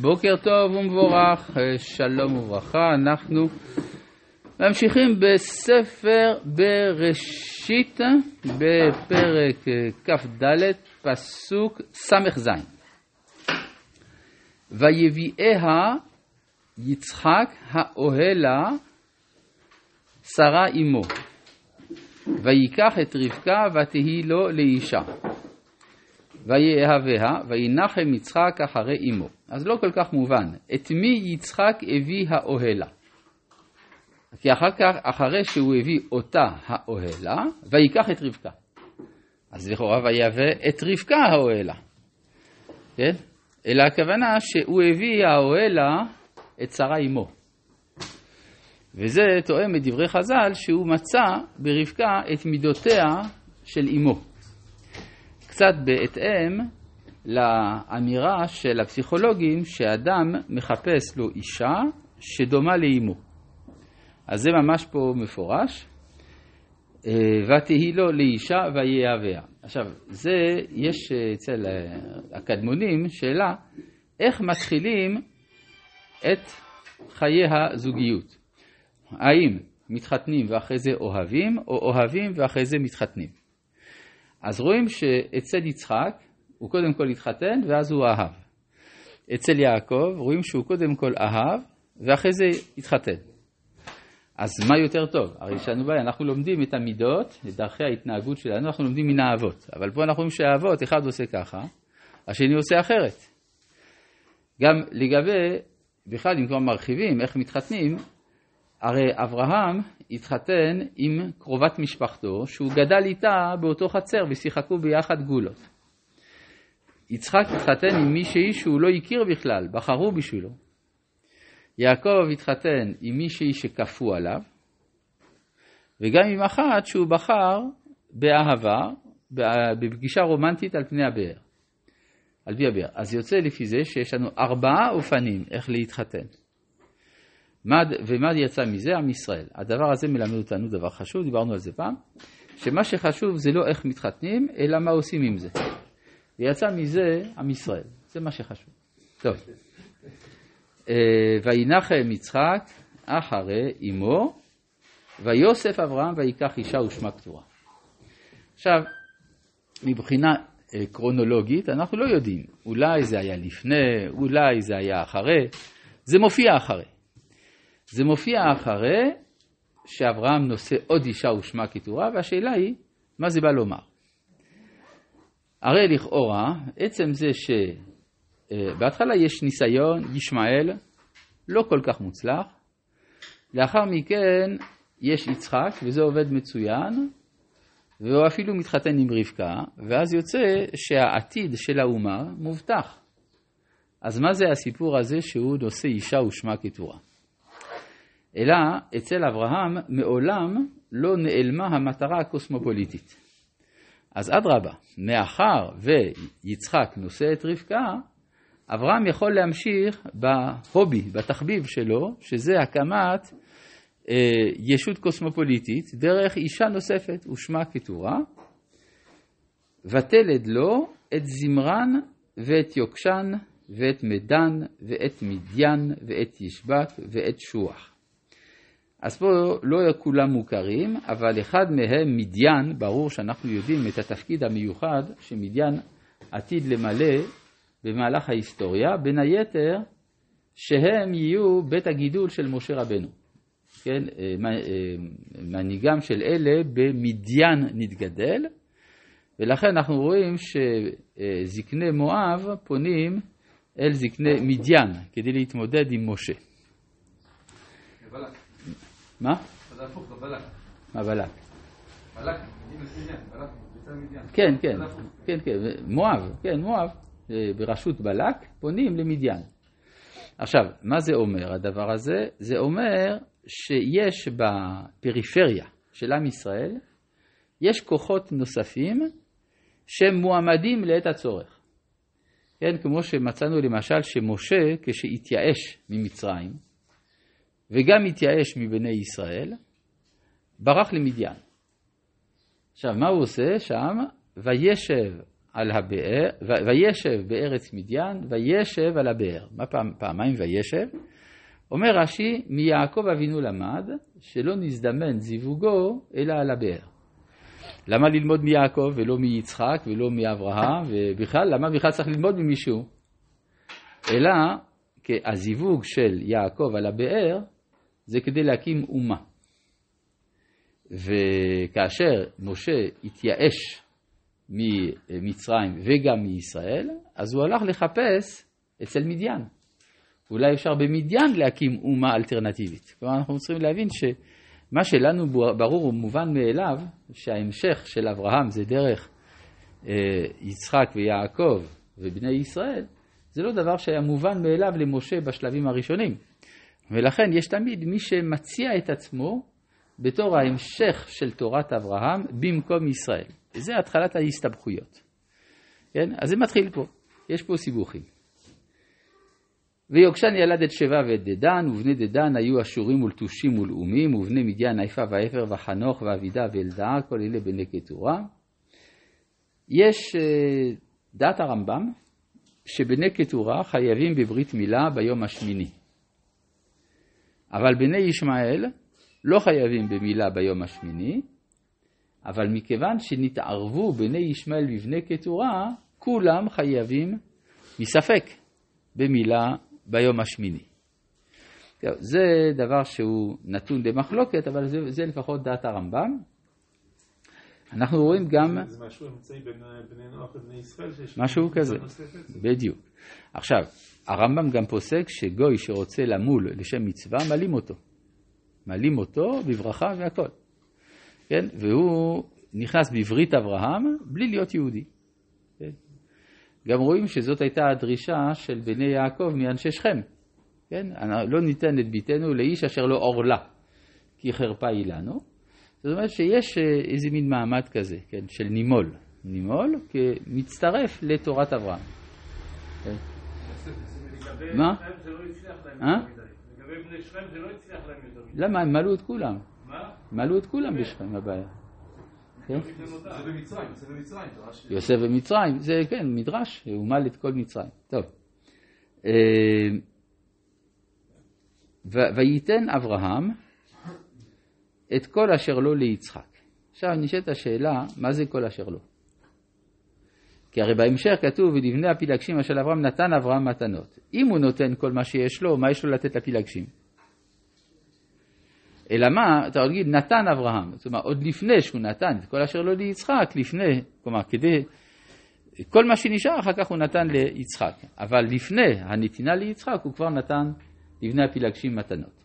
בוקר טוב ומבורך, שלום וברכה, אנחנו ממשיכים בספר בראשית בפרק כ"ד פסוק ס"ז ויביאיה יצחק האוהלה שרה אמו ויקח את רבקה ותהי לו לאישה ויאהביה, וינחם יצחק אחרי אמו. אז לא כל כך מובן, את מי יצחק הביא האוהלה? כי אחר כך, אחרי שהוא הביא אותה האוהלה, ויקח את רבקה. אז לכאורה ויהווה את רבקה האוהלה. כן? אלא הכוונה שהוא הביא האוהלה את שרה אמו. וזה תואם את דברי חז"ל שהוא מצא ברבקה את מידותיה של אמו. קצת בהתאם לאמירה של הפסיכולוגים שאדם מחפש לו אישה שדומה לאימו. אז זה ממש פה מפורש. אה, ותהי לו לאישה ויאהביה. עכשיו, זה, יש אצל הקדמונים שאלה איך מתחילים את חיי הזוגיות. האם מתחתנים ואחרי זה אוהבים, או אוהבים ואחרי זה מתחתנים. אז רואים שאצל יצחק הוא קודם כל התחתן ואז הוא אהב. אצל יעקב רואים שהוא קודם כל אהב ואחרי זה התחתן. אז מה יותר טוב? הרי יש לנו בעיה, אנחנו לומדים את המידות, את דרכי ההתנהגות שלנו, אנחנו לומדים מן האבות. אבל פה אנחנו רואים שהאבות, אחד עושה ככה, השני עושה אחרת. גם לגבי, בכלל אם כבר מרחיבים איך מתחתנים, הרי אברהם התחתן עם קרובת משפחתו, שהוא גדל איתה באותו חצר ושיחקו ביחד גולות. יצחק התחתן עם מישהי שהוא לא הכיר בכלל, בחרו בשבילו. יעקב התחתן עם מישהי שכפו עליו, וגם עם אחת שהוא בחר באהבה, בפגישה רומנטית על פני הבאר. על פי הבאר. אז יוצא לפי זה שיש לנו ארבעה אופנים איך להתחתן. ומה יצא מזה? עם ישראל. הדבר הזה מלמד אותנו דבר חשוב, דיברנו על זה פעם, שמה שחשוב זה לא איך מתחתנים, אלא מה עושים עם זה. ויצא מזה עם ישראל, זה מה שחשוב. טוב. אה, וינחם יצחק אחרי אמו, ויוסף אברהם ויקח אישה ושמה קטורה. עכשיו, מבחינה אה, קרונולוגית, אנחנו לא יודעים, אולי זה היה לפני, אולי זה היה אחרי, זה מופיע אחרי. זה מופיע אחרי שאברהם נושא עוד אישה ושמה כתורה, והשאלה היא, מה זה בא לומר? הרי לכאורה, עצם זה שבהתחלה יש ניסיון, ישמעאל, לא כל כך מוצלח, לאחר מכן יש יצחק, וזה עובד מצוין, והוא אפילו מתחתן עם רבקה, ואז יוצא שהעתיד של האומה מובטח. אז מה זה הסיפור הזה שהוא נושא אישה ושמה כתורה? אלא אצל אברהם מעולם לא נעלמה המטרה הקוסמופוליטית. אז אדרבה, מאחר ויצחק נושא את רבקה, אברהם יכול להמשיך בהובי, בתחביב שלו, שזה הקמת אה, ישות קוסמופוליטית, דרך אישה נוספת ושמה כתורה, ותלד לו את זמרן ואת יוקשן ואת מדן ואת מדיין ואת ישבק ואת שוח. אז פה לא כולם מוכרים, אבל אחד מהם, מדיין, ברור שאנחנו יודעים את התפקיד המיוחד שמדיין עתיד למלא במהלך ההיסטוריה, בין היתר שהם יהיו בית הגידול של משה רבנו. כן, אה, אה, מנהיגם של אלה במדיין נתגדל, ולכן אנחנו רואים שזקני מואב פונים אל זקני מדיין כדי להתמודד עם משה. מה? זה הפוך, בלק. מה בלק? בלק, כן, כן, כן, כן, מואב, כן, מואב, אה, בראשות בלק, פונים למדיין. עכשיו, מה זה אומר הדבר הזה? זה אומר שיש בפריפריה של עם ישראל, יש כוחות נוספים שהם מועמדים לעת הצורך. כן, כמו שמצאנו למשל שמשה, כשהתייאש ממצרים, וגם התייאש מבני ישראל, ברח למדיין. עכשיו, מה הוא עושה שם? וישב על הבאר, וישב בארץ מדיין, וישב על הבאר. מה פעם, פעמיים וישב? אומר רש"י, מיעקב אבינו למד שלא נזדמן זיווגו אלא על הבאר. למה ללמוד מיעקב ולא מיצחק ולא מאברהם, ובכלל, למה בכלל צריך ללמוד ממישהו? אלא הזיווג של יעקב על הבאר זה כדי להקים אומה. וכאשר משה התייאש ממצרים וגם מישראל, אז הוא הלך לחפש אצל מדיין. אולי אפשר במדיין להקים אומה אלטרנטיבית. כלומר, אנחנו צריכים להבין שמה שלנו ברור ומובן מאליו, שההמשך של אברהם זה דרך אה, יצחק ויעקב ובני ישראל, זה לא דבר שהיה מובן מאליו למשה בשלבים הראשונים. ולכן יש תמיד מי שמציע את עצמו בתור ההמשך של תורת אברהם במקום ישראל. וזה התחלת ההסתבכויות. כן? אז זה מתחיל פה, יש פה סיבוכים. ויוקשן ילד את שבע ואת דדן, ובני דדן היו אשורים ולטושים ולאומים, ובני מדיין עיפה ואפר וחנוך ואבידה ואלדעה, כל אלה בני קטורה. יש אה, דת הרמב"ם, שבני קטורה חייבים בברית מילה ביום השמיני. אבל בני ישמעאל לא חייבים במילה ביום השמיני, אבל מכיוון שנתערבו בני ישמעאל ובני קטורה, כולם חייבים מספק במילה ביום השמיני. זה דבר שהוא נתון למחלוקת, אבל זה, זה לפחות דעת הרמב"ם. אנחנו רואים גם... זה משהו אמצעי בין בני נוח לבני ישראל? משהו כזה, בדיוק. עכשיו, הרמב"ם גם פוסק שגוי שרוצה למול לשם מצווה, מעלים אותו. מעלים אותו בברכה והכל. כן? והוא נכנס בברית אברהם בלי להיות יהודי. כן? גם רואים שזאת הייתה הדרישה של בני יעקב מאנשי שכם. כן? לא ניתן את ביתנו לאיש אשר לא עורלה, כי חרפה היא לנו. זאת אומרת שיש אה, איזה מין מעמד כזה, כן? של נימול. נימול כמצטרף לתורת אברהם. כן? מה? אה? לגבי בני שכם זה לא הצליח להם יותר מדי. למה? הם מלאו את כולם. מה? מלאו את כולם בשכם, הבעיה. כן? זה במצרים, זה במצרים. יוסף במצרים, זה כן, מדרש, הוא מל את כל מצרים. טוב. אה, וייתן אברהם את כל אשר לו ליצחק. עכשיו נשאלת השאלה, מה זה כל אשר לו? כי הרי בהמשך כתוב, ולבני הפילגשים אשר אברהם נתן אברהם מתנות. אם הוא נותן כל מה שיש לו, מה יש לו לתת לפילגשים? אלא מה, אתה עוד תגיד, נתן אברהם. זאת אומרת, עוד לפני שהוא נתן את כל אשר לו ליצחק, לפני, כלומר, כדי, כל מה שנשאר, אחר כך הוא נתן ליצחק. אבל לפני הנתינה ליצחק, הוא כבר נתן לבני הפילגשים מתנות.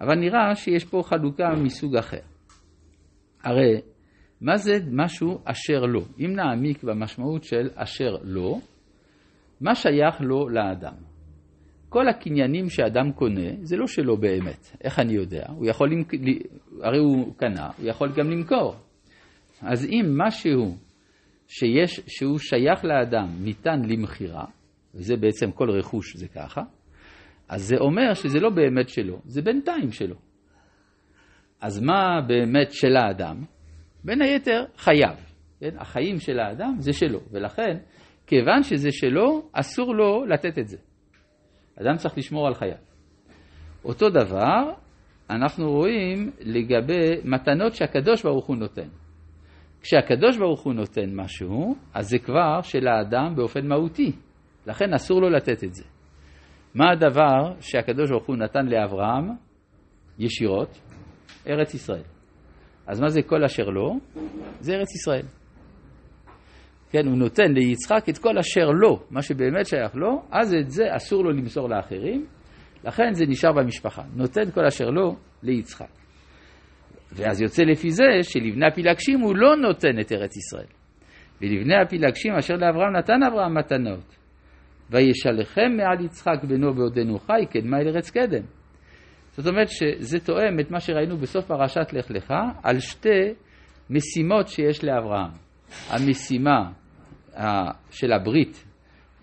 אבל נראה שיש פה חלוקה מסוג אחר. הרי מה זה משהו אשר לו? אם נעמיק במשמעות של אשר לו, מה שייך לו לאדם? כל הקניינים שאדם קונה, זה לא שלו באמת. איך אני יודע? הוא יכול, למק... הרי הוא קנה, הוא יכול גם למכור. אז אם משהו שיש, שהוא שייך לאדם ניתן למכירה, וזה בעצם כל רכוש זה ככה, אז זה אומר שזה לא באמת שלו, זה בינתיים שלו. אז מה באמת של האדם? בין היתר חייו. כן? החיים של האדם זה שלו, ולכן, כיוון שזה שלו, אסור לו לתת את זה. אדם צריך לשמור על חייו. אותו דבר אנחנו רואים לגבי מתנות שהקדוש ברוך הוא נותן. כשהקדוש ברוך הוא נותן משהו, אז זה כבר של האדם באופן מהותי, לכן אסור לו לתת את זה. מה הדבר שהקדוש ברוך הוא נתן לאברהם ישירות? ארץ ישראל. אז מה זה כל אשר לו? זה ארץ ישראל. כן, הוא נותן ליצחק את כל אשר לו, מה שבאמת שייך לו, אז את זה אסור לו למסור לאחרים, לכן זה נשאר במשפחה. נותן כל אשר לו ליצחק. ואז יוצא לפי זה שלבני הפילגשים הוא לא נותן את ארץ ישראל. ולבני הפילגשים אשר לאברהם נתן אברהם מתנות. וישלחם מעל יצחק בנו בעודנו חי, קדמה אל ארץ קדם. זאת אומרת שזה תואם את מה שראינו בסוף פרשת לך לך על שתי משימות שיש לאברהם. המשימה של הברית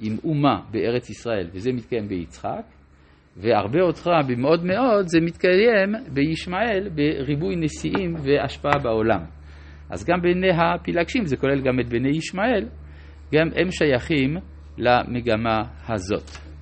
עם אומה בארץ ישראל, וזה מתקיים ביצחק, והרבה אותך במאוד מאוד זה מתקיים בישמעאל בריבוי נשיאים והשפעה בעולם. אז גם בני הפילגשים, זה כולל גם את בני ישמעאל, גם הם שייכים למגמה הזאת.